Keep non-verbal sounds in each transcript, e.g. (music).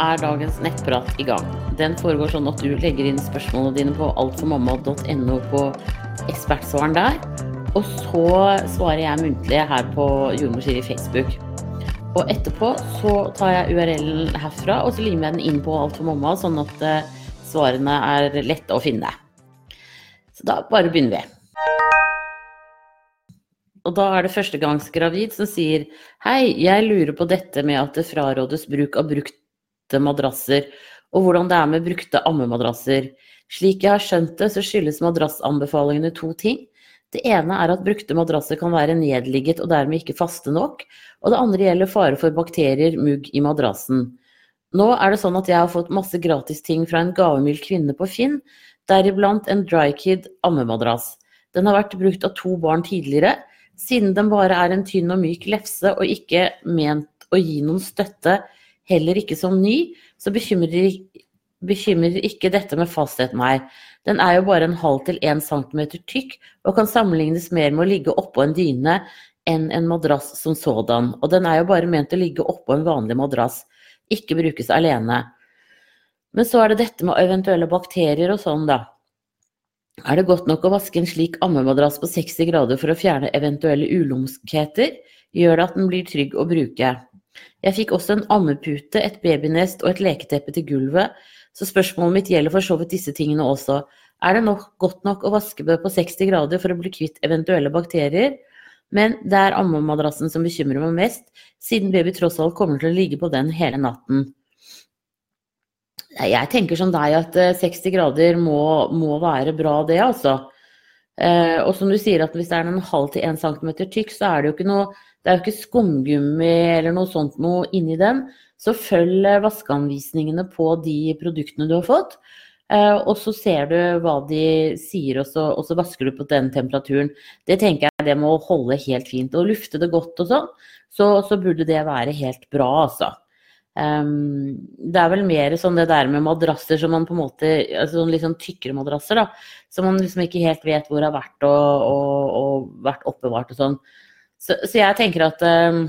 er dagens nettprat i gang. Den foregår sånn at du legger inn spørsmålene dine på altformamma.no på ekspertsvaren der. Og så svarer jeg muntlig her på Jordmor i Facebook. Og etterpå så tar jeg URL-en herfra og så limer jeg den inn på Alt for mamma, sånn at eh, svarene er lette å finne. Så da bare begynner vi. Og da er det førstegangsgravid som sier Hei, jeg lurer på dette med at det frarådes bruk av brukte madrasser, og hvordan det er med brukte ammemadrasser. Slik jeg har skjønt det, så skyldes madrassanbefalingene to ting. Det ene er at brukte madrasser kan være nedligget og dermed ikke faste nok, og det andre gjelder fare for bakterier, mugg i madrassen. Nå er det sånn at jeg har fått masse gratis ting fra en gavmild kvinne på Finn, deriblant en Drykid ammemadrass. Den har vært brukt av to barn tidligere, siden den bare er en tynn og myk lefse og ikke ment å gi noen støtte, heller ikke som ny, så bekymrer, bekymrer ikke dette med fasthet meg. Den er jo bare en halv til én centimeter tykk og kan sammenlignes mer med å ligge oppå en dyne enn en madrass som sådan. Og den er jo bare ment å ligge oppå en vanlig madrass, ikke brukes alene. Men så er det dette med eventuelle bakterier og sånn, da. Er det godt nok å vaske en slik ammemadrass på 60 grader for å fjerne eventuelle ulumskheter, gjør det at den blir trygg å bruke. Jeg fikk også en ammepute, et babynest og et leketeppe til gulvet, så spørsmålet mitt gjelder for så vidt disse tingene også. Er det nok, godt nok å vaske det på 60 grader for å bli kvitt eventuelle bakterier? Men det er ammemadrassen som bekymrer meg mest, siden baby tross alt kommer til å ligge på den hele natten. Jeg tenker som deg at 60 eh, grader må, må være bra, det, altså. Eh, og som du sier, at hvis det er en halv til 1 cm tykk, så er det jo ikke noe det er jo ikke skumgummi eller noe sånt noe inni den. Så følg vaskeanvisningene på de produktene du har fått. Eh, og så ser du hva de sier, og så, og så, vasker du på den temperaturen. Det tenker jeg det må holde helt fint. Og lufte det godt og sånn, så, så burde det være helt bra, altså. Um, det er vel mer sånn det der med madrasser som man på en måte altså Litt sånn tykkere madrasser, da. Som man liksom ikke helt vet hvor har vært og, og, og vært oppbevart og sånn. Så, så, jeg tenker at um,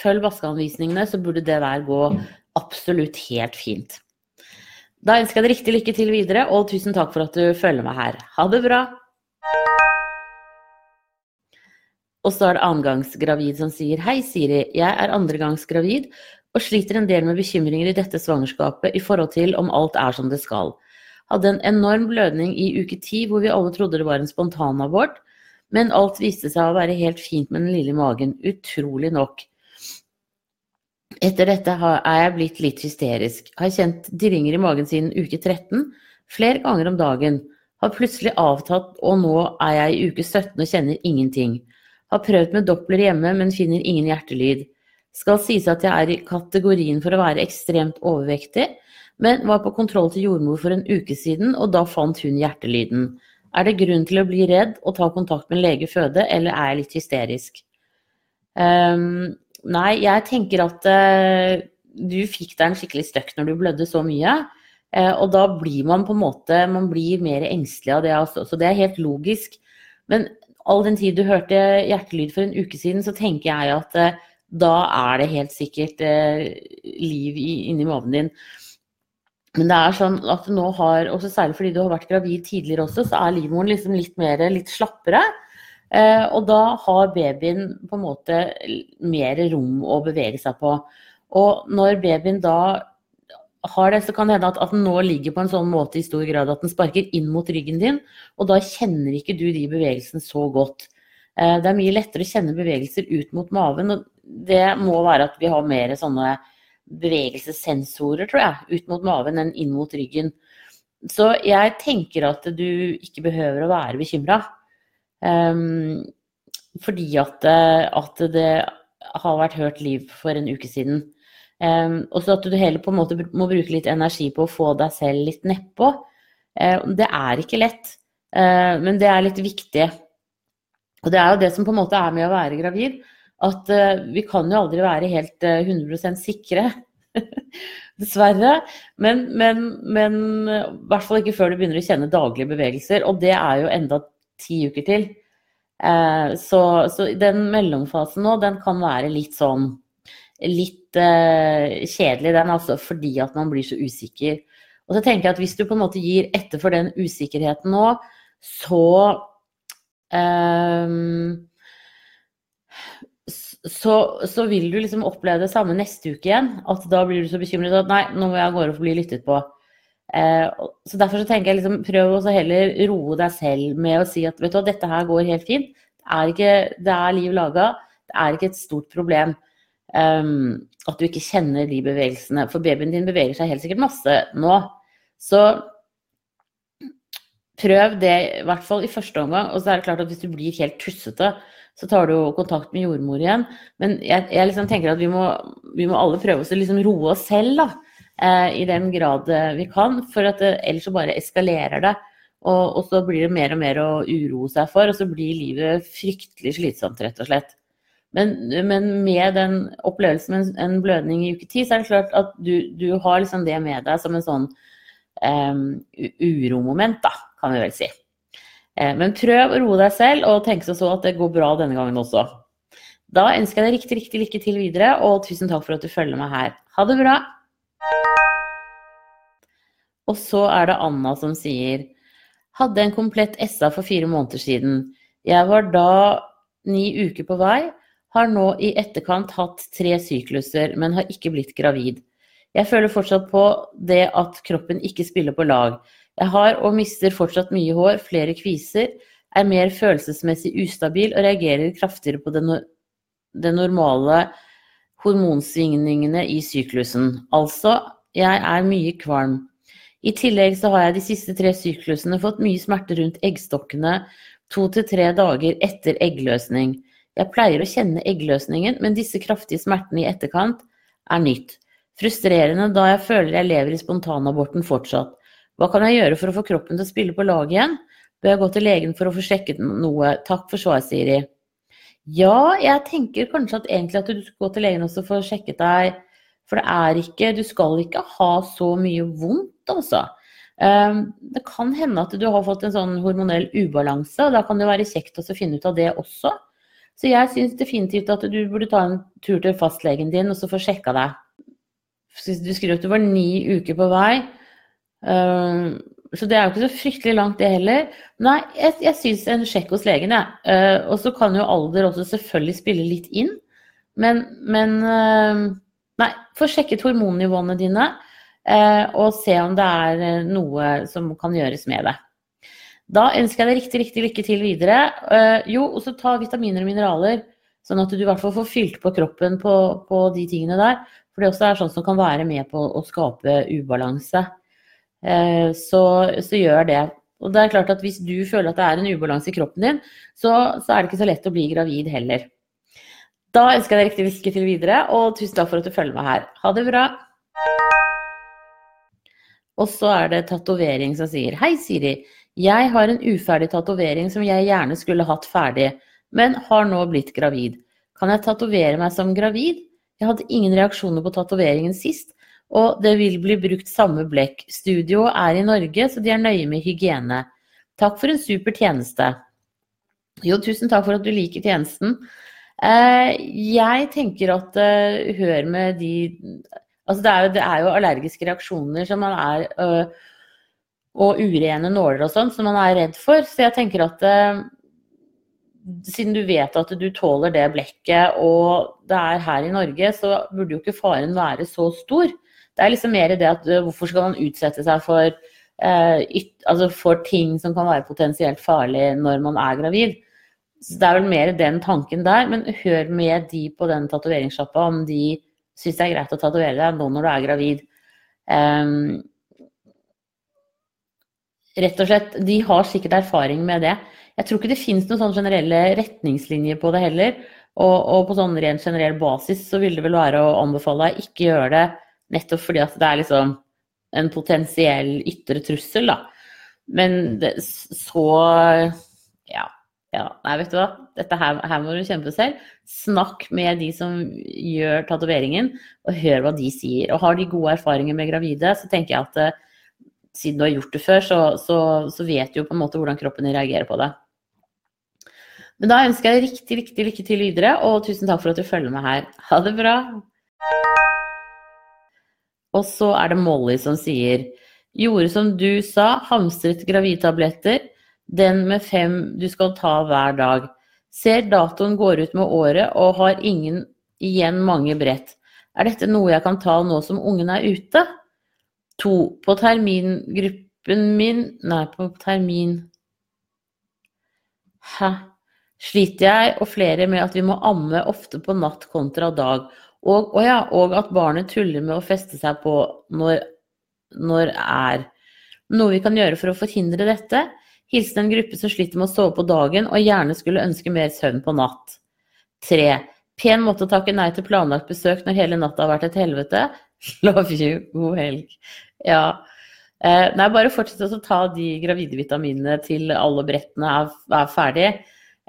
Følg vaskeanvisningene, så burde det der gå absolutt helt fint. Da ønsker jeg deg riktig lykke til videre, og tusen takk for at du følger meg her. Ha det bra! Og så er det annengangsgravid som sier Hei, Siri. Jeg er andregangsgravid og sliter en del med bekymringer i dette svangerskapet i forhold til om alt er som det skal. Hadde en enorm blødning i uke ti hvor vi alle trodde det var en spontanabort, men alt viste seg å være helt fint med den lille magen. Utrolig nok. Etter dette er jeg blitt litt hysterisk. Har kjent dirringer i magen siden uke 13, flere ganger om dagen. Har plutselig avtatt, og nå er jeg i uke 17 og kjenner ingenting. Har prøvd med Doppler hjemme, men finner ingen hjertelyd. Skal sies at jeg er i kategorien for å være ekstremt overvektig, men var på kontroll til jordmor for en uke siden, og da fant hun hjertelyden. Er det grunn til å bli redd og ta kontakt med en lege føde, eller er jeg litt hysterisk? Um, nei, jeg tenker at uh, du fikk deg en skikkelig støkk når du blødde så mye. Uh, og da blir man på en måte man blir mer engstelig av det også, så det er helt logisk. Men all den tid du hørte hjertelyd for en uke siden, så tenker jeg at uh, da er det helt sikkert liv i, inni maven din. Men det er sånn at nå har, også særlig fordi du har vært gravid tidligere også, så er livmoren liksom litt mer, litt slappere. Eh, og da har babyen på en måte mer rom å bevege seg på. Og når babyen da har det, så kan det hende at, at, den nå ligger på en sånn måte i stor grad at den sparker inn mot ryggen din, og da kjenner ikke du de bevegelsene så godt. Eh, det er mye lettere å kjenne bevegelser ut mot maven, og det må være at vi har mer sånne bevegelsessensorer, tror jeg, ut mot maven enn inn mot ryggen. Så jeg tenker at du ikke behøver å være bekymra. Um, fordi at, at det har vært hørt liv for en uke siden. Um, og så at du heller på en måte må bruke litt energi på å få deg selv litt nedpå. Um, det er ikke lett, uh, men det er litt viktig. Og det er jo det som på en måte er med å være gravid, at uh, vi kan jo aldri være helt 100% sikre. (laughs) Dessverre. Men, men, men i hvert fall ikke før du begynner å kjenne daglige bevegelser. Og det er jo enda ti uker til. Så, så den mellomfasen nå, den kan være litt sånn litt kjedelig, den, altså, fordi at man blir så usikker. Og så tenker jeg at hvis du på en måte gir etter for den usikkerheten nå, så um, så, så, vil du liksom oppleve det samme neste uke igjen. At da blir du så bekymret at nei, nå må jeg av gårde og bli lyttet på. Eh, så Derfor så tenker jeg liksom, prøv å heller roe deg selv med å si at vet du hva, dette her går helt fint. Det er, ikke, det er liv laga. Det er ikke et stort problem um, at du ikke kjenner de bevegelsene. For babyen din beveger seg helt sikkert masse nå. Så prøv det i hvert fall i første omgang. Og så er det klart at hvis du blir helt tussete, så tar du kontakt med jordmor igjen. Men jeg, jeg liksom tenker at vi må, vi må alle prøve oss å liksom roe oss selv, da. Eh, I den grad eh, vi kan. For at det, ellers så bare eskalerer det. Og, og, så blir det mer og mer å uroe seg for, og så blir livet fryktelig slitsomt, rett og slett. Men, men med den opplevelsen med en blødning i uke ti, så er det klart at du, du har liksom det med deg som en sånn um, uromoment, da, kan vi vel si. Uh, men prøv å roe deg selv, og tenk så så at det går bra denne gangen også. Da ønsker jeg deg riktig, riktig lykke til videre, og tusen takk for at du følger meg her. Ha det bra! Og så er det Anna som sier Hadde en komplett SA for fire måneder siden. Jeg var da ni uker på vei. Har nå i etterkant hatt tre sykluser, men har ikke blitt gravid. Jeg føler fortsatt på det at kroppen ikke spiller på lag. Jeg har og mister fortsatt mye hår, flere kviser, er mer følelsesmessig ustabil og reagerer kraftigere på det, no det normale hormonsvingningene i syklusen. Altså, jeg er mye kvalm. I tillegg så har jeg de siste tre syklusene fått mye smerte rundt eggstokkene to til tre dager etter eggløsning. Jeg pleier å kjenne eggløsningen, men disse kraftige smertene i etterkant er nytt. Frustrerende da jeg føler jeg lever i spontanaborten fortsatt. Hva kan jeg gjøre for å få kroppen til å spille på lag igjen? Bør jeg gå til legen for å få sjekket noe? Takk for svar, Siri. Ja, jeg tenker kanskje at egentlig at du skal gå til legen også for å sjekke deg For det er ikke Du skal ikke ha så mye vondt altså. Ehm, det kan hende at du har fått en sånn hormonell ubalanse, og da kan det være kjekt å finne ut av det også. Så jeg syns definitivt at du burde ta en tur til fastlegen din og så få sjekka deg. Du skriver at du var ni uker på vei. Ehm, så det er jo ikke så fryktelig langt, det heller. Nei, jeg, jeg syns en sjekk hos legen, jeg. Ehm, og så kan jo alder også selvfølgelig spille litt inn. Men, men Nei, få sjekket hormonnivåene dine. Eh, og se om det er eh, noe som kan gjøres med det. Da ønsker jeg deg riktig, riktig lykke til videre. Eh, jo, og så ta vitaminer og mineraler, sånn at du i hvert fall får fylt på kroppen på, på de tingene der. For det også er sånn som kan være med på å skape ubalanse. Så, så, gjør det. Og det er klart at hvis du føler at det er en ubalanse i kroppen din, så, så er det ikke så lett å bli gravid heller. Da ønsker jeg deg riktig lykke til videre, og tusen takk for at du følger meg her. Ha det bra. Og så er det tatovering som sier Hei, Siri. Jeg har en uferdig tatovering som jeg gjerne skulle hatt ferdig, men har nå blitt gravid. Kan jeg tatovere meg som gravid? Jeg hadde ingen reaksjoner på tatoveringen sist, og det vil bli brukt samme blekk. Studioet er i Norge, så de er nøye med hygiene. Takk for en super tjeneste. Jo, tusen takk for at du liker tjenesten. Eh, jeg tenker at uh, hør med de Altså det er, jo, det er jo allergiske reaksjoner som man er øh, Og urene nåler og sånn som man er redd for. Så jeg tenker at siden du vet at du tåler det blekket, og det er her i Norge, så burde jo ikke faren være så stor. Det er liksom mer det at øh, hvorfor skal man utsette seg for, yt, altså for ting som kan være potensielt farlig når man er gravid. Så det er vel mer den tanken der. Men hør med de på den tatoveringssjappa om de syns det er greit å tatovere deg nå når du er gravid. Um, rett og slett, de har sikkert erfaring med det. Jeg tror ikke det finnes noen sånn generelle retningslinjer på det heller. Og, og, på sånn rent generell basis så vil det vel være å anbefale deg ikke gjøre det nettopp fordi at det er liksom en potensiell ytre trussel, da. Men det, så ja. Ja, nei, vet du hva. Dette her, her må du kjempe selv. Snakk med de som gjør tatoveringen, og hør hva de sier. Og har de gode erfaringer med gravide, så tenker jeg at uh, siden du har gjort det før, så, så, så, vet du jo på en måte hvordan kroppen reagerer på det. Men da ønsker jeg riktig, riktig lykke til videre, og tusen takk for at du følger med her. Ha det bra. Og så er det Molly som sier Gjorde som du sa, hamstret gravidtabletter. Den med fem du skal ta hver dag. Ser datoen går ut med året og har ingen igjen mange brett. Er dette noe jeg kan ta nå som ungen er ute? To. På termingruppen min Nei, på termin Hæ? Sliter jeg og flere med at vi må amme ofte på natt kontra dag. Og, og, ja, og at barnet tuller med å feste seg på når, når er. Noe vi kan gjøre for å forhindre dette? Hilsen en gruppe som sliter med å sove på dagen og gjerne skulle ønske mer søvn på natt. 3. Pen måte å takke nei til planlagt besøk når hele natta har vært et helvete. (laughs) Love you. God helg. Ja. Eh, nei, bare fortsett å ta de gravide vitaminene til alle brettene er, er ferdig.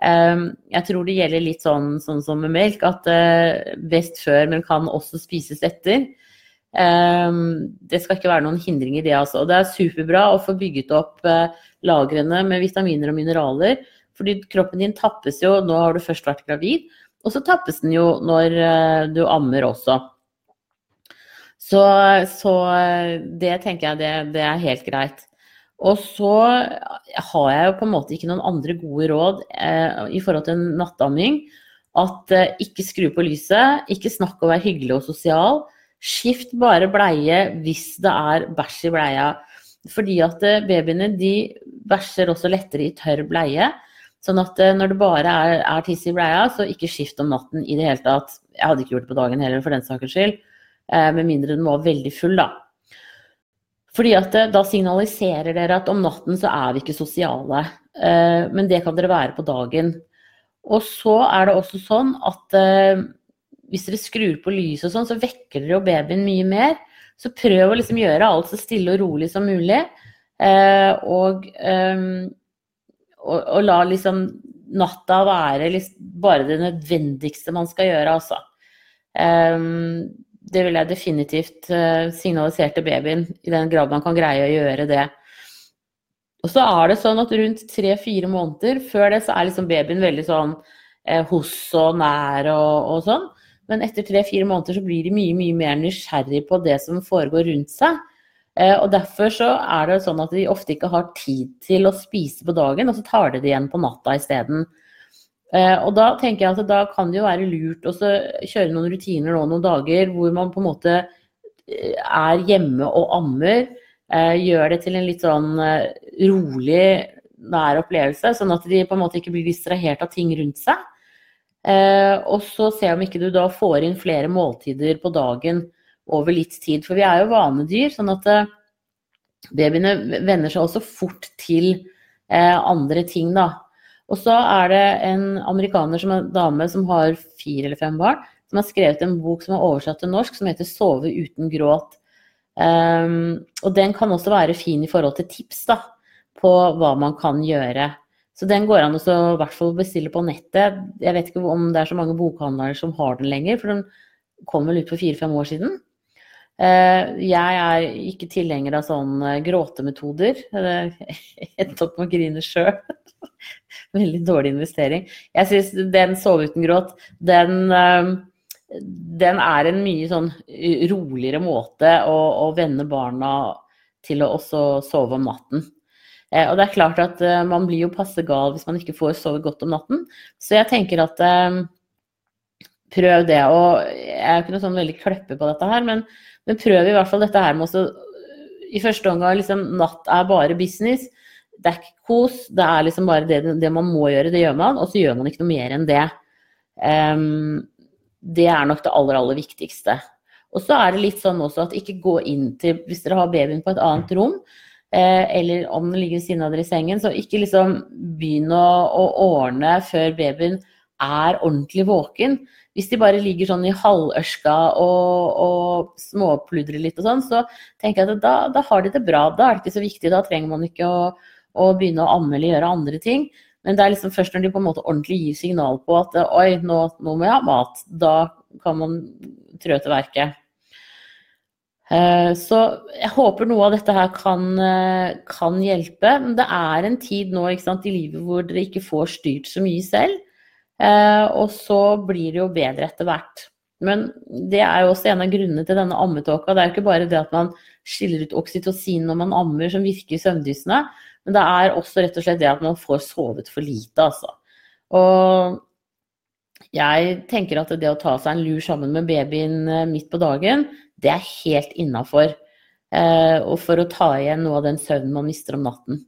Eh, jeg tror det gjelder litt sånn, sånn som med melk, at eh, best før, men kan også spises etter. Eh, det skal ikke være noen hindring i det, altså. Det er superbra å få bygget opp eh, lagrene med vitaminer og mineraler. Fordi kroppen din tappes jo, nå har du først vært gravid, og så tappes den jo når eh, du ammer også. Så, så det tenker jeg det, det, er helt greit. Og så har jeg jo på en måte ikke noen andre gode råd eh, i forhold til nattamming. At eh, ikke skru på lyset, ikke snakk å være hyggelig og sosial. Skift bare bleie hvis det er bæsj i bleia. Fordi at eh, babyene de bæsjer også lettere i tørr bleie. Sånn at eh, når det bare er, er tiss i bleia, så ikke skift om natten i det hele tatt. Jeg hadde ikke gjort det på dagen heller, for den saks skyld. Eh, med mindre den var veldig full, da. Fordi at da signaliserer dere at om natten så er vi ikke sosiale. Men det kan dere være på dagen. Og så er det også sånn at hvis dere skrur på lyset og sånn, så vekker dere jo babyen mye mer. Så prøv å liksom gjøre alt så stille og rolig som mulig. Eh, og, um, og, og, la liksom natta være liksom bare det nødvendigste man skal gjøre, altså. Um, det vil jeg definitivt uh, signalisere til babyen, i den grad man kan greie å gjøre det. Og så er det sånn at rundt tre-fire måneder før det, så er liksom babyen veldig sånn eh, hos og nær og, og sånn. Men etter tre-fire måneder så blir de mye, mye mer nysgjerrig på det som foregår rundt seg. Eh, og derfor så er det sånn at de ofte ikke har tid til å spise på dagen, og så tar de det igjen på natta isteden. Eh, og da tenker jeg at da kan det jo være lurt å kjøre noen rutiner nå noen dager hvor man på en måte eh, er hjemme og ammer. Gjør det til en litt sånn rolig, nær opplevelse, sånn at de på en måte ikke blir distrahert av ting rundt seg. Eh, og så se om ikke du da får inn flere måltider på dagen over litt tid. For vi er jo vanedyr, sånn at eh, babyene venner seg også fort til eh, andre ting, da. Og så er det en amerikaner som er dame som har fire eller fem barn, som har skrevet en bok som er oversatt til norsk, som heter 'Sove uten gråt'. Um, og den kan også være fin i forhold til tips da, på hva man kan gjøre. Så den går an å i hvert fall bestille på nettet. Jeg vet ikke om det er så mange bokhandlere som har den lenger, for den kom vel ut for fire-fem år siden. Eh, jeg er ikke tilhenger av sånne gråtemetoder. (laughs) Endte opp med å grine sjøl. (laughs) Veldig dårlig investering. Jeg syns den sove uten gråt, den, eh, den, er en mye sånn roligere måte å, å vende barna til å også sove om natten. Eh, og det er klart at man blir jo passe gal hvis man ikke får sove godt om natten. Så jeg tenker at prøv det. Og jeg er ikke noe sånn veldig kleppe på dette her, men, men prøv i hvert fall dette her med å I første omgang liksom natt er bare business. Det er ikke kos, det er liksom bare det, det, man må gjøre, det gjør man. Og så gjør man ikke noe mer enn det. Um, det er nok det aller, aller viktigste. Og så er det litt sånn også at ikke gå inn til Hvis dere har babyen på et annet rom, Eh, eller om den ligger ved siden av dere i sengen. Så ikke liksom begynn å, å, ordne før babyen er ordentlig våken. Hvis de bare ligger sånn i halvørska og, og småpludrer litt og sånn, så tenker jeg at da, da, har de det bra. Da er det ikke så viktig. Da trenger man ikke å, å begynne å amme eller gjøre andre ting. Men det er liksom først når de på en måte ordentlig gir signal på at oi, nå, nå må jeg ha mat, da kan man trø til verket. Eh, så jeg håper noe av dette her kan, eh, kan hjelpe. Men det er en tid nå sant, i livet hvor dere ikke får styrt så mye selv. Eh, og så blir det jo bedre etter hvert. Men det er jo også en av grunnene til denne ammetåka. Det er jo ikke bare det at man skiller ut oksytocin når man ammer som virker søvndyssende, men det er også rett og slett det at man får sovet for lite, altså. Og jeg tenker at det å ta seg en lur sammen med babyen eh, midt på dagen, det er helt innafor. Eh, og for å ta igjen noe av den søvnen man mister om natten.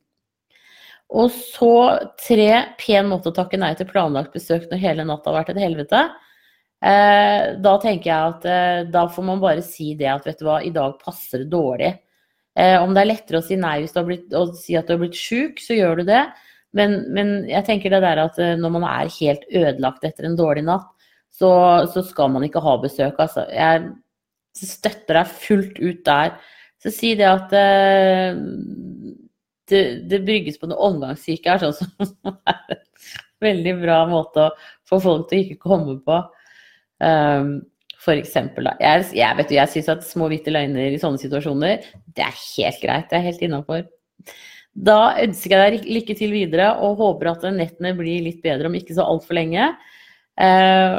Og så tre pen måte å takke nei til planlagt besøk når hele natta har vært et helvete. Eh, da tenker jeg at eh, da får man bare si det at vet du hva, i dag passer det dårlig. Eh, om det er lettere å si nei hvis du har blitt, å si at du har blitt sjuk, så gjør du det. Men, men, jeg tenker det der at når man er helt ødelagt etter en dårlig natt, så, så skal man ikke ha besøk. Altså. Jeg støtter deg fullt ut der. Så si det at det, det, brygges på noe omgangssyke her, sånn (laughs) som er en veldig bra måte å få folk til å ikke komme på. Um, for eksempel, da. Jeg, jeg, vet, jeg syns at små hvite løgner i sånne situasjoner, det er helt greit. Det er helt innafor. Da ønsker jeg deg lykke til videre og håper at nettene blir litt bedre om ikke så altfor lenge. Eh,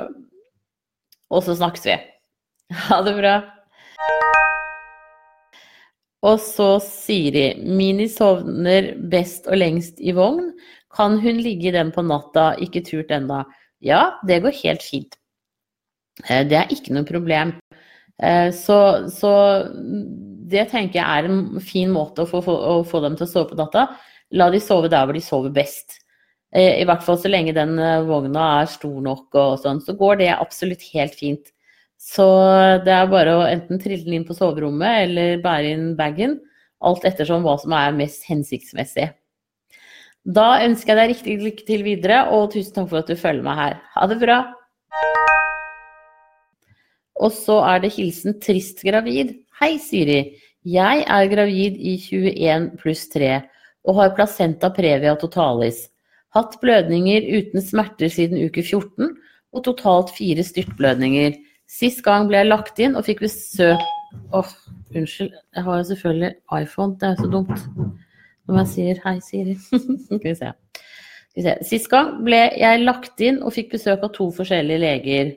og så snakkes vi. Ha det bra. Og så Siri. Mini sovner best og lengst i vogn. Kan hun ligge i den på natta, ikke turt enda? Ja, det går helt fint. Eh, det er ikke noe problem. Eh, så, så, det tenker jeg er en fin måte å få, å få, dem til å sove på natta. La de sove der hvor de sover best. Eh, I hvert fall så lenge den vogna er stor nok og sånn, så går det absolutt helt fint. Så det er bare å enten trille den inn på soverommet eller bære inn bagen. Alt ettersom hva som er mest hensiktsmessig. Da ønsker jeg deg riktig lykke til videre, og tusen takk for at du følger meg her. Ha det bra! Og så er det hilsen 'trist gravid'. Hei, Siri. Jeg er gravid i 21 pluss 3 og har placenta previa totalis. Hatt blødninger uten smerter siden uke 14 og totalt fire styrtblødninger. Sist gang ble jeg lagt inn og fikk besøk Åh, oh, unnskyld. Jeg har jo selvfølgelig iPhone. Det er jo så dumt. Når man sier 'hei, Siri'. (laughs) Skal vi se. Sist gang ble jeg lagt inn og fikk besøk av to forskjellige leger.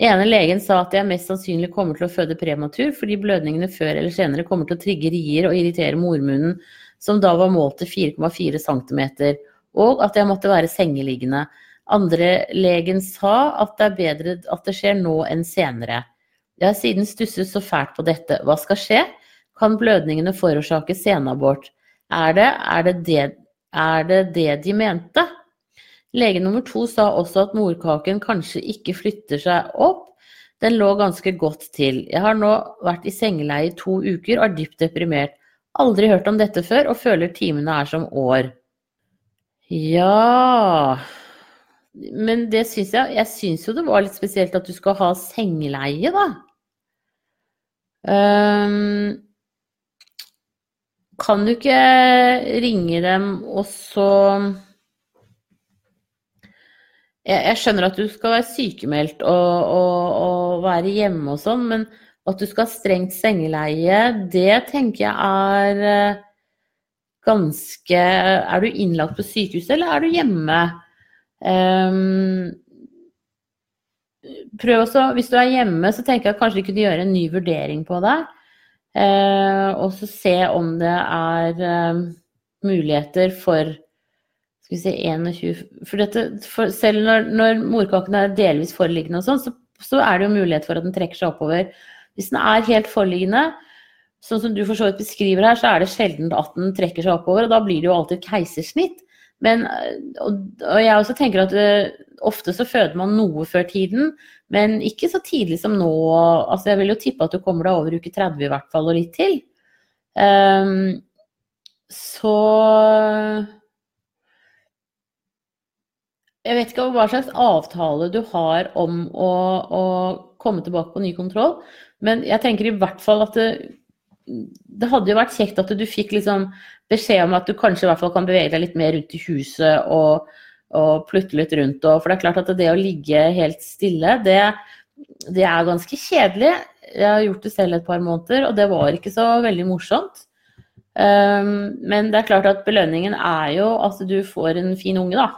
ene legen sa at jeg mest sannsynlig kommer til å føde prematur fordi blødningene før eller senere kommer til å trigge rier og irritere mormunnen, som da var målt til 4,4 cm, og at jeg måtte være sengeliggende. Andrelegen sa at det er bedre at det skjer nå enn senere. Jeg har siden stusset så fælt på dette. Hva skal skje? Kan blødningene forårsake senabort? Er det er det, det, er det det de mente? Lege nummer to sa også at morkaken kanskje ikke flytter seg opp. Den lå ganske godt til. Jeg har nå vært i sengeleie i to uker og er dypt deprimert. Aldri hørt om dette før og føler timene er som år. Ja men det syns jeg Jeg syns jo det var litt spesielt at du skal ha sengeleie, da. Um, kan du ikke ringe dem og så jeg, jeg, skjønner at du skal være sykemeldt og, og, og være hjemme og sånn, men at du skal ha strengt sengeleie, det tenker jeg er eh, ganske Er du innlagt på sykehuset, eller er du hjemme? Um, prøv også, Hvis du er hjemme, så tenker jeg at kanskje du kunne gjøre en ny vurdering på det. Uh, og så se om det er uh, muligheter for skal vi si 21 For, dette, for selv når, når morkaken er delvis foreliggende og sånn, så, så, er det jo mulighet for at den trekker seg oppover. Hvis den er helt foreliggende, sånn som du for så vidt beskriver her, så er det sjelden at den trekker seg oppover, og da blir det jo alltid keisersnitt. Men, og, og jeg også tenker at uh, ofte så føder man noe før tiden, men ikke så tidlig som nå. Altså jeg vil jo tippe at du kommer deg over uke 30 i hvert fall, og litt til. Um, så Jeg vet ikke hva slags avtale du har om å, å komme tilbake på ny kontroll, men jeg tenker i hvert fall at det, det hadde jo vært kjekt at du fikk liksom beskjed om at du kanskje i hvert fall kan bevege deg litt mer rundt i huset og, og plutte litt rundt. Og, for det er klart at det å ligge helt stille, det, det, er ganske kjedelig. Jeg har gjort det selv et par måneder, og det var ikke så veldig morsomt. Um, men det er klart at belønningen er jo at du får en fin unge, da.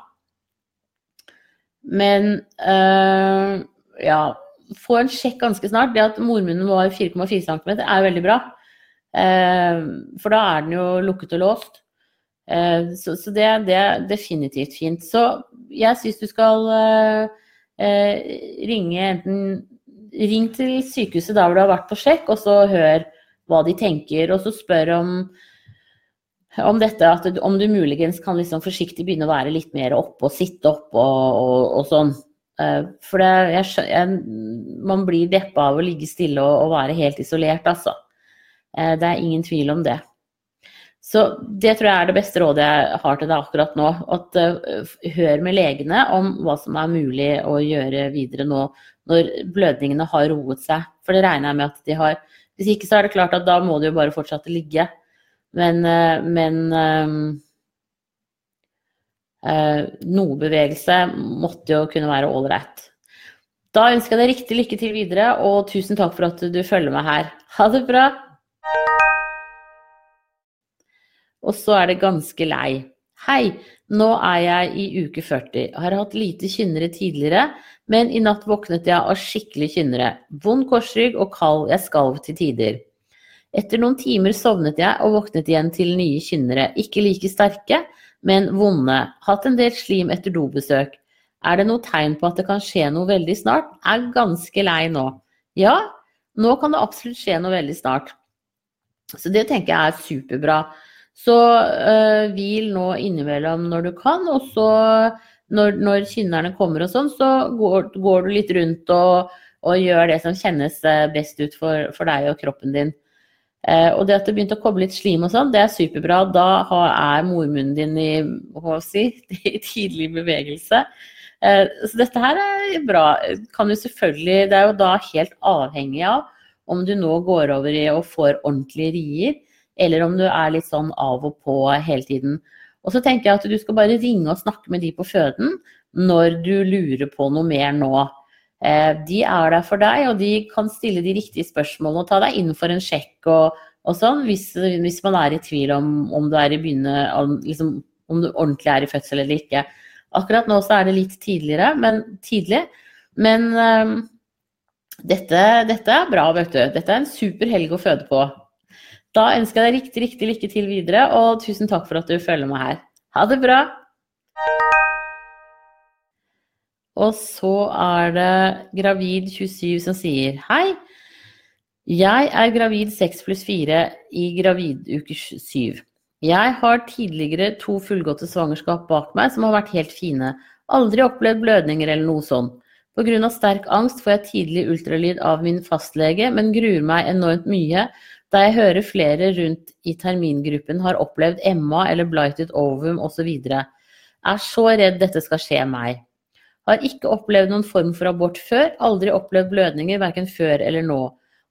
Men uh, ja, få en sjekk ganske snart. Det at mormunnen var 4,4 cm er veldig bra. Eh, for da er den jo lukket og låst. Eh, så, det, er definitivt fint. Så jeg syns du skal ringe enten Ring til sykehuset der hvor du har vært på sjekk, og så hør hva de tenker. Og så spør om om dette at om du muligens kan liksom forsiktig begynne å være litt mer oppe og sitte opp og, og, og sånn. For det, jeg, jeg, man blir deppa av å ligge stille og, og være helt isolert, altså. Uh, det er ingen tvil om det. Så det tror jeg er det beste rådet jeg har til deg akkurat nå. At uh, hør med legene om hva som er mulig å gjøre videre nå når blødningene har roet seg. For det regner jeg med at de har. Hvis ikke så er det klart at da må det jo bare fortsette å ligge. Men, eh, men uh, noe bevegelse måtte jo kunne være ålreit. Da ønsker jeg deg riktig lykke til videre, og tusen takk for at du følger meg her. Ha det bra! Og så er det ganske lei. Hei, nå er jeg i uke 40. Har hatt lite kynnere tidligere, men i natt våknet jeg av skikkelig kynnere. Vond korsrygg og kald, jeg skalv til tider. Etter noen timer sovnet jeg og våknet igjen til nye kynnere. Ikke like sterke, men vonde. Hatt en del slim etter dobesøk. Er det noe tegn på at det kan skje noe veldig snart? Er ganske lei nå. Ja, nå kan det absolutt skje noe veldig snart. Så det tenker jeg er superbra. Så øh, hvil nå innimellom når du kan, og så når, når kynnerne kommer og sånn, så går, går, du litt rundt og, og, gjør det som kjennes øh, best ut for, for deg og kroppen din. Eh, og det at det begynte å komme litt slim og sånn, det er superbra. Da er mormunnen din i, si, (laughs) i tidlig bevegelse. Eh, så dette her er bra. Kan du selvfølgelig, Det er jo da helt avhengig av om du nå går over i og får ordentlige rier, eller om du er litt sånn av og på hele tiden. Og så tenker jeg at du skal bare ringe og snakke med de på føden når du lurer på noe mer nå. Eh, de er der for deg, og de kan stille de riktige spørsmålene og ta deg inn for en sjekk og, og sånn, hvis, hvis, man er i tvil om, om du er i begynne, liksom, om du ordentlig er i fødsel eller ikke. Akkurat nå så er det litt tidligere, men tidlig. Men um, dette, dette, er bra, vet du. Dette er en super helg å føde på. Da ønsker jeg deg riktig, riktig lykke til videre, og tusen takk for at du følger meg her. Ha det bra! Og så er det Gravid27 som sier Hei, jeg er gravid 6 pluss 4 i graviduke 7. Jeg har tidligere to fullgåtte svangerskap bak meg som har vært helt fine. Aldri opplevd blødninger eller noe sånt. Pga. sterk angst får jeg tidlig ultralyd av min fastlege, men gruer meg enormt mye da jeg hører flere rundt i termingruppen har opplevd Emma eller blighted ovum osv. Er så redd dette skal skje meg. Har ikke opplevd noen form for abort før, aldri opplevd blødninger verken før eller nå.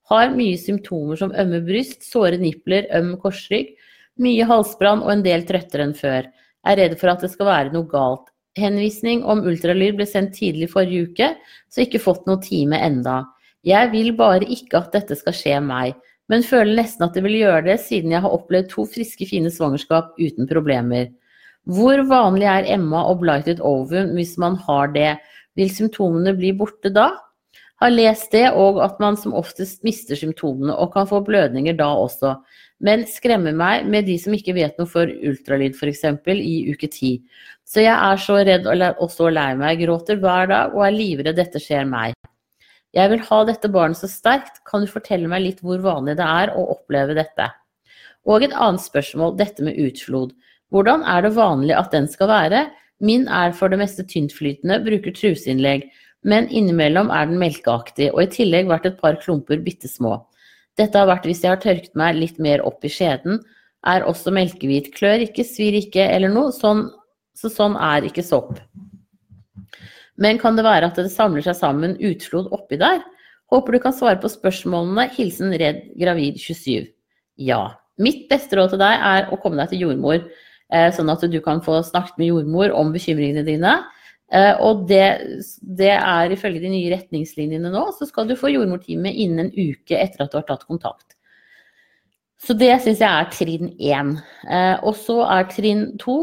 Har mye symptomer som ømme bryst, såre nipler, øm korsrygg, mye halsbrann og en del trøttere enn før. Er redd for at det skal være noe galt. Henvisning om ultralyd ble sendt tidlig forrige uke, så ikke fått noe time enda. Jeg vil bare ikke at dette skal skje meg, men føler nesten at det vil gjøre det, siden jeg har opplevd to friske, fine svangerskap uten problemer. Hvor vanlig er Emma og blighted ovum hvis man har det? Vil symptomene bli borte da? Har lest det, og at man som oftest mister symptomene og kan få blødninger da også. Men skremmer meg med de som ikke vet noe for ultralyd f.eks. i uke ti. Så jeg er så redd og så lei meg, gråter hver dag og er livredd dette skjer meg. Jeg vil ha dette barnet så sterkt, kan du fortelle meg litt hvor vanlig det er å oppleve dette? Og et annet spørsmål, dette med utflod. Hvordan er det vanlig at den skal være? Min er for det meste tyntflytende, bruker truseinnlegg, men innimellom er den melkeaktig, og i tillegg vært et par klumper bitte små. Dette har vært hvis jeg har tørket meg litt mer opp i skjeden, er også melkehvit, klør ikke, svir ikke eller noe, sånn, så sånn er ikke sopp. Men kan det være at det samler seg sammen utflod oppi der? Håper du kan svare på spørsmålene. Hilsen Redd gravid 27. Ja. Mitt beste råd til deg er å komme deg til jordmor. Eh, sånn at du kan få snakket med jordmor om bekymringene dine. Eh, og det, det, er ifølge de nye retningslinjene nå, så skal du få jordmortime innen en uke etter at du har tatt kontakt. Så det syns jeg er trinn én. Eh, og så er trinn to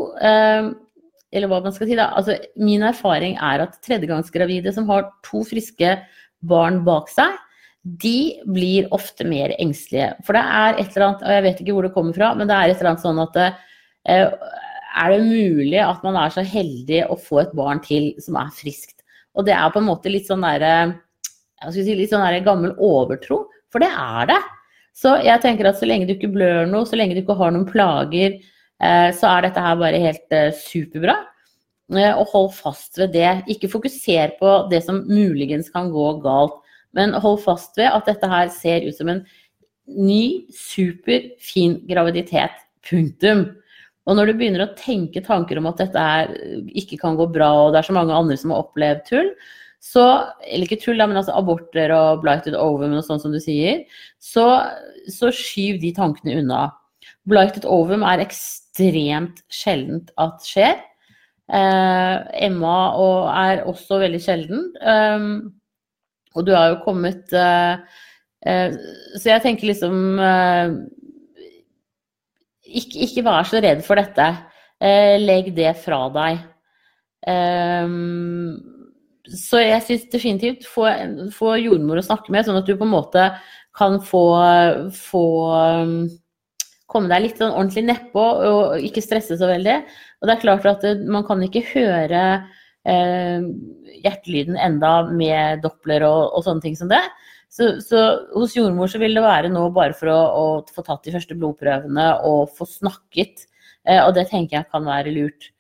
eller hva man skal si da, altså Min erfaring er at tredjegangsgravide som har to friske barn bak seg, de blir ofte mer engstelige. For det er et eller annet, og jeg vet ikke hvor det kommer fra, men det er et eller annet sånn at eh, er det mulig at man er så heldig å få et barn til som er friskt? Og det er på en måte litt sånn derre si, litt sånn der gammel overtro, for det er det. Så jeg tenker at så lenge du ikke blør noe, så lenge du ikke har noen plager, eh, så er dette her bare helt eh, superbra. Eh, og hold fast ved det. Ikke fokuser på det som muligens kan gå galt, men hold fast ved at dette her ser ut som en ny, superfin graviditet. Punktum. Og når du begynner å tenke tanker om at dette er, ikke kan gå bra, og det er så mange andre som har opplevd tull, så Eller ikke tull, men altså aborter og blighted ovum og sånn som du sier. Så, så skyv de tankene unna. Blighted ovum er ekstremt sjeldent at skjer. Eh, Emma og er også veldig sjelden. Um, og du har jo kommet eh, eh, Så jeg tenker liksom uh, ikke, ikke, vær så redd for dette. Eh, legg det fra deg. Um, så jeg syns definitivt få, få, jordmor å snakke med, sånn at du på en måte kan få, få um, komme deg litt sånn ordentlig nedpå og ikke stresse så veldig. Og det er klart at det, man kan ikke høre eh, hjertelyden enda med Doppler og, og, sånne ting som det. Så, så, hos jordmor så vil det være nå bare for å, å få tatt de første blodprøvene og få snakket. Eh, og det tenker jeg kan være lurt.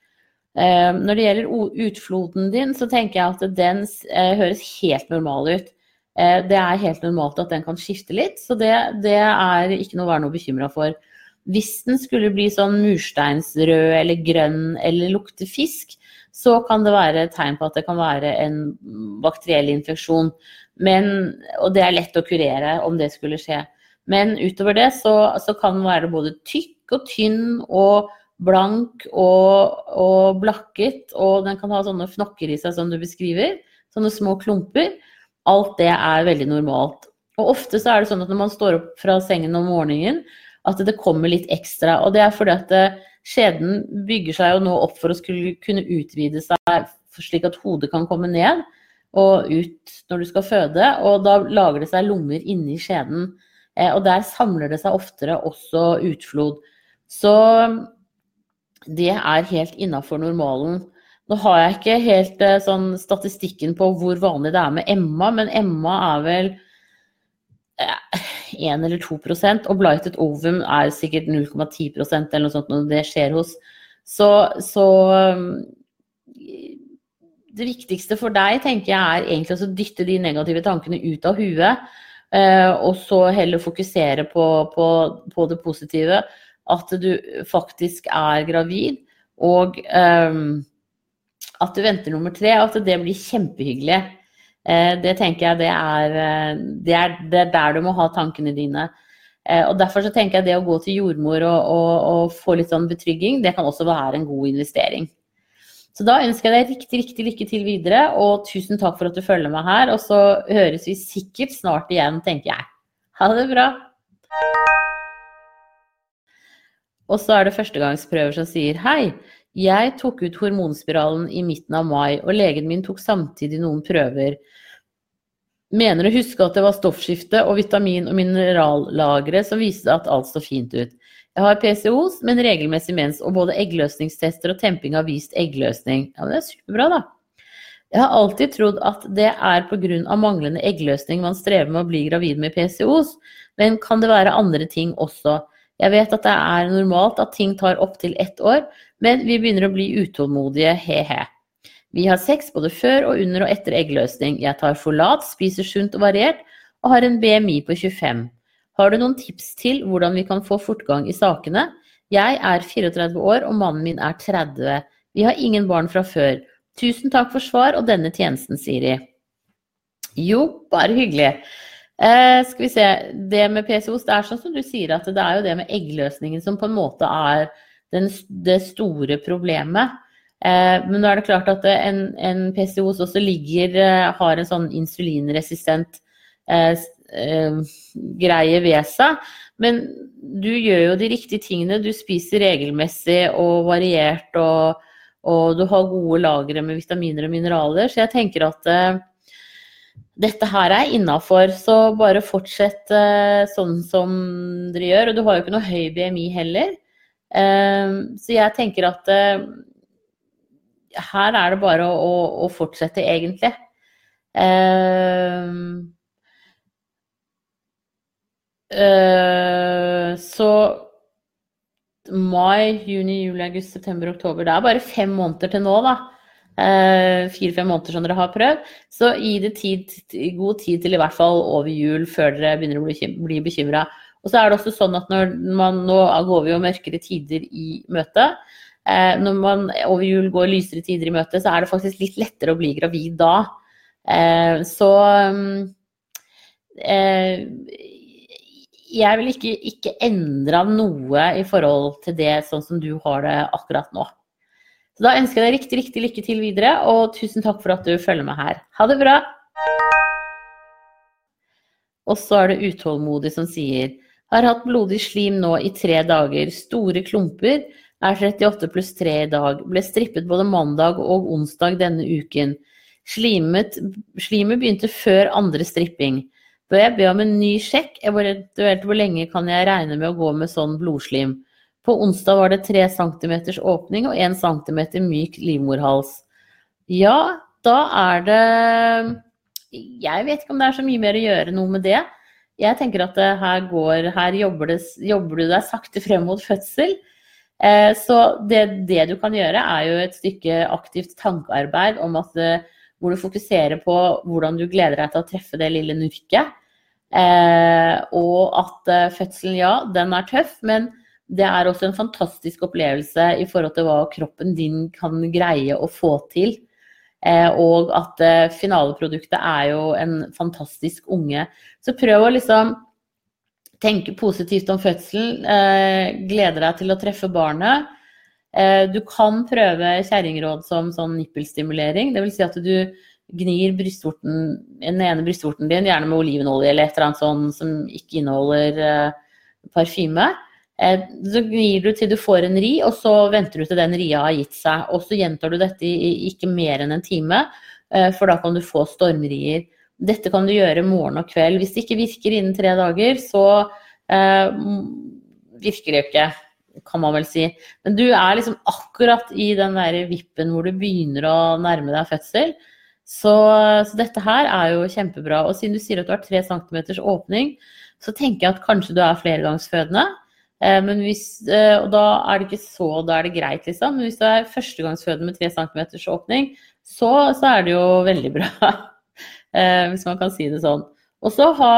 Eh, når det gjelder utfloden din, så tenker jeg at den eh, høres helt normal ut. Eh, det er helt normalt at den kan skifte litt, så det, det er ikke noe å være noe bekymra for. Hvis den skulle bli sånn mursteinsrød eller grønn eller lukte fisk, så kan det være tegn på at det kan være en bakteriell infeksjon. Men, og det er lett å kurere om det skulle skje. Men utover det så, så kan den være både tykk og tynn og blank og, og, blakket. Og den kan ha sånne fnokker i seg som du beskriver. Sånne små klumper. Alt det er veldig normalt. Og ofte så er det sånn at når man står opp fra sengen om morgenen, at det kommer litt ekstra. Og det er fordi at eh, skjeden bygger seg jo nå opp for å skulle kunne utvide seg slik at hodet kan komme ned og ut når du skal føde. Og da lager det seg lommer inni skjeden. Eh, og der samler det seg oftere også utflod. Så det er helt innafor normalen. Nå har jeg ikke helt eh, sånn statistikken på hvor vanlig det er med Emma, men Emma er vel 1 eller 2% og blighted ovum er sikkert 0,10% eller noe sånt når det skjer hos. Så, så det viktigste for deg, tenker jeg, er egentlig å dytte de negative tankene ut av huet. Eh, og så heller fokusere på, på, på, det positive. At du faktisk er gravid. Og um, at du venter nummer tre. At det blir kjempehyggelig. Eh, det tenker jeg det er, det er, det er der du må ha tankene dine. Eh, og Derfor så tenker jeg det å gå til jordmor og, og, og få litt sånn betrygging, det kan også være en god investering. Så da ønsker jeg deg riktig, riktig lykke til videre, og tusen takk for at du følger meg her. Og så høres vi sikkert snart igjen, tenker jeg. Ha det bra. Og så er det førstegangsprøver som sier hei. Jeg tok ut hormonspiralen i midten av mai, og legen min tok samtidig noen prøver. Mener å huske at det var stoffskifte og vitamin- og minerallagre som viste at alt så fint ut. Jeg har PCOs, men regelmessig mens, og både eggløsningstester og temping har vist eggløsning. Ja, det er superbra, da. Jeg har alltid trodd at det er pga. manglende eggløsning man strever med å bli gravid med PCOs, men kan det være andre ting også? Jeg vet at det er normalt at ting tar opptil ett år, men vi begynner å bli utålmodige, he-he. Vi har sex både før og under og etter eggløsning. Jeg tar Folat, spiser sunt og variert, og har en BMI på 25. Har du noen tips til hvordan vi kan få fortgang i sakene? Jeg er 34 år og mannen min er 30. Vi har ingen barn fra før. Tusen takk for svar og denne tjenesten, Siri. Jo, bare hyggelig. Eh, skal vi se. Det med PCOS, det er sånn som du sier at det er jo det med eggløsningen som på en måte er den, det store problemet. Eh, men nå er det klart at en, en PCOS også ligger, eh, har en sånn insulinresistent eh, eh, greie ved seg. Men du gjør jo de riktige tingene. Du spiser regelmessig og variert, og, og du har gode lagre med vitaminer og mineraler. Så jeg tenker at eh, dette her er innafor, så bare fortsett eh, sånn som dere gjør. Og du har jo ikke noe høy BMI heller. Eh, så jeg tenker at eh, her er det bare å, å, å fortsette, egentlig. Uh, uh, så mai, juni, juli, august, september, oktober. Det er bare fem måneder til nå, da. Uh, Fire-fem måneder som dere har prøvd. Så gi det tid, god tid til i hvert fall over jul, før dere begynner å bli, bli bekymra. Og så er det også sånn at når man Nå går vi jo mørkere tider i møte. når man over jul går lysere tider i møte, så er det faktisk litt lettere å bli gravid da. Uh, så eh, jeg vil ikke, ikke endre noe i forhold til det sånn som du har det akkurat nå. Så da ønsker jeg deg riktig, riktig lykke til videre, og tusen takk for at du følger med her. Ha det bra! Og så er det utålmodig som sier har hatt blodig slim nå i tre dager, store klumper, er 38 pluss 3 i dag, ble strippet både mandag og onsdag denne uken. Slimet, slimet begynte før andre stripping. Bør jeg be om en ny sjekk, eventuelt hvor lenge kan jeg regne med å gå med sånn blodslim? På onsdag var det 3 cm åpning og 1 cm myk livmorhals. Ja, da er det Jeg vet ikke om det er så mye mer å gjøre noe med det. Jeg tenker at her, går, her jobber, det, jobber, du deg sakte frem mot fødsel. Eh, så det, det, du kan gjøre, er jo et stykke aktivt tankearbeid om at hvor du fokuserer på hvordan du gleder deg til å treffe det lille nurket. Eh, og at eh, fødselen, ja, den er tøff, men det er også en fantastisk opplevelse i forhold til hva kroppen din kan greie å få til. Eh, og at eh, finaleproduktet er jo en fantastisk unge. Så prøv å liksom tenke positivt om fødselen. Eh, glede deg til å treffe barnet. Eh, du kan prøve kjerringråd som sånn nippelstimulering. Dvs. Si at du gnir den ene brystvorten din, gjerne med olivenolje eller et eller annet sånn som ikke inneholder uh, parfyme. Uh, så gnir du til du får en ri, og så venter du til den ria har gitt seg. Og så gjentar du dette i, ikke mer enn en time, for da kan du få stormrier. Dette kan du gjøre morgen og kveld. Hvis det ikke virker innen tre dager, så virker det ikke kan man vel si. Men du er liksom akkurat i den der vippen hvor du begynner å nærme deg fødsel. Så, så, dette her er jo kjempebra. Og siden du sier at du har 3 cm åpning, så tenker jeg at kanskje du er flergangsfødende. Eh, men hvis, eh, og da er det ikke så, da er det greit, liksom. Men hvis du er førstegangsfødende med 3 cm åpning, så, så, er det jo veldig bra. (laughs) eh, hvis man kan si det sånn. Og så ha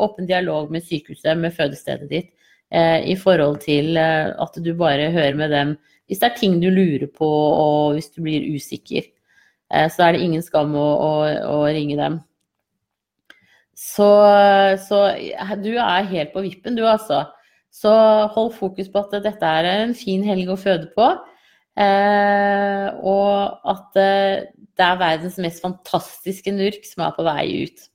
åpen dialog med sykehuset, med fødestedet ditt. Eh, i forhold til eh, at du bare hører med dem hvis det er ting du lurer på og hvis du blir usikker. Eh, så er det ingen skam å, å, å ringe dem. Så, så, du er helt på vippen, du altså. Så hold fokus på at dette er en fin helg å føde på. Og at det er verdens mest fantastiske nurk som er på vei ut.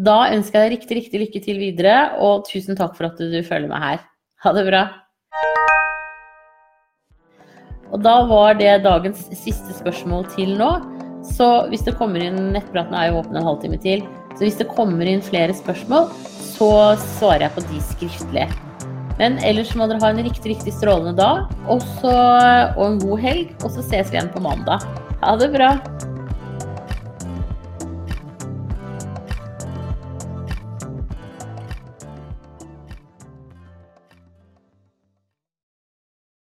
Da ønsker jeg deg riktig, riktig lykke til videre, og tusen takk for at du følger meg her. Ha det bra. Og da var det dagens siste spørsmål til nå. Så hvis det kommer inn Nettpraten er jo åpen en halvtime til. Så hvis det kommer inn flere spørsmål, så svarer jeg på de skriftlig. Men ellers må dere ha en riktig, riktig strålende dag og, og en god helg. Og så ses vi igjen på mandag. Ha det bra.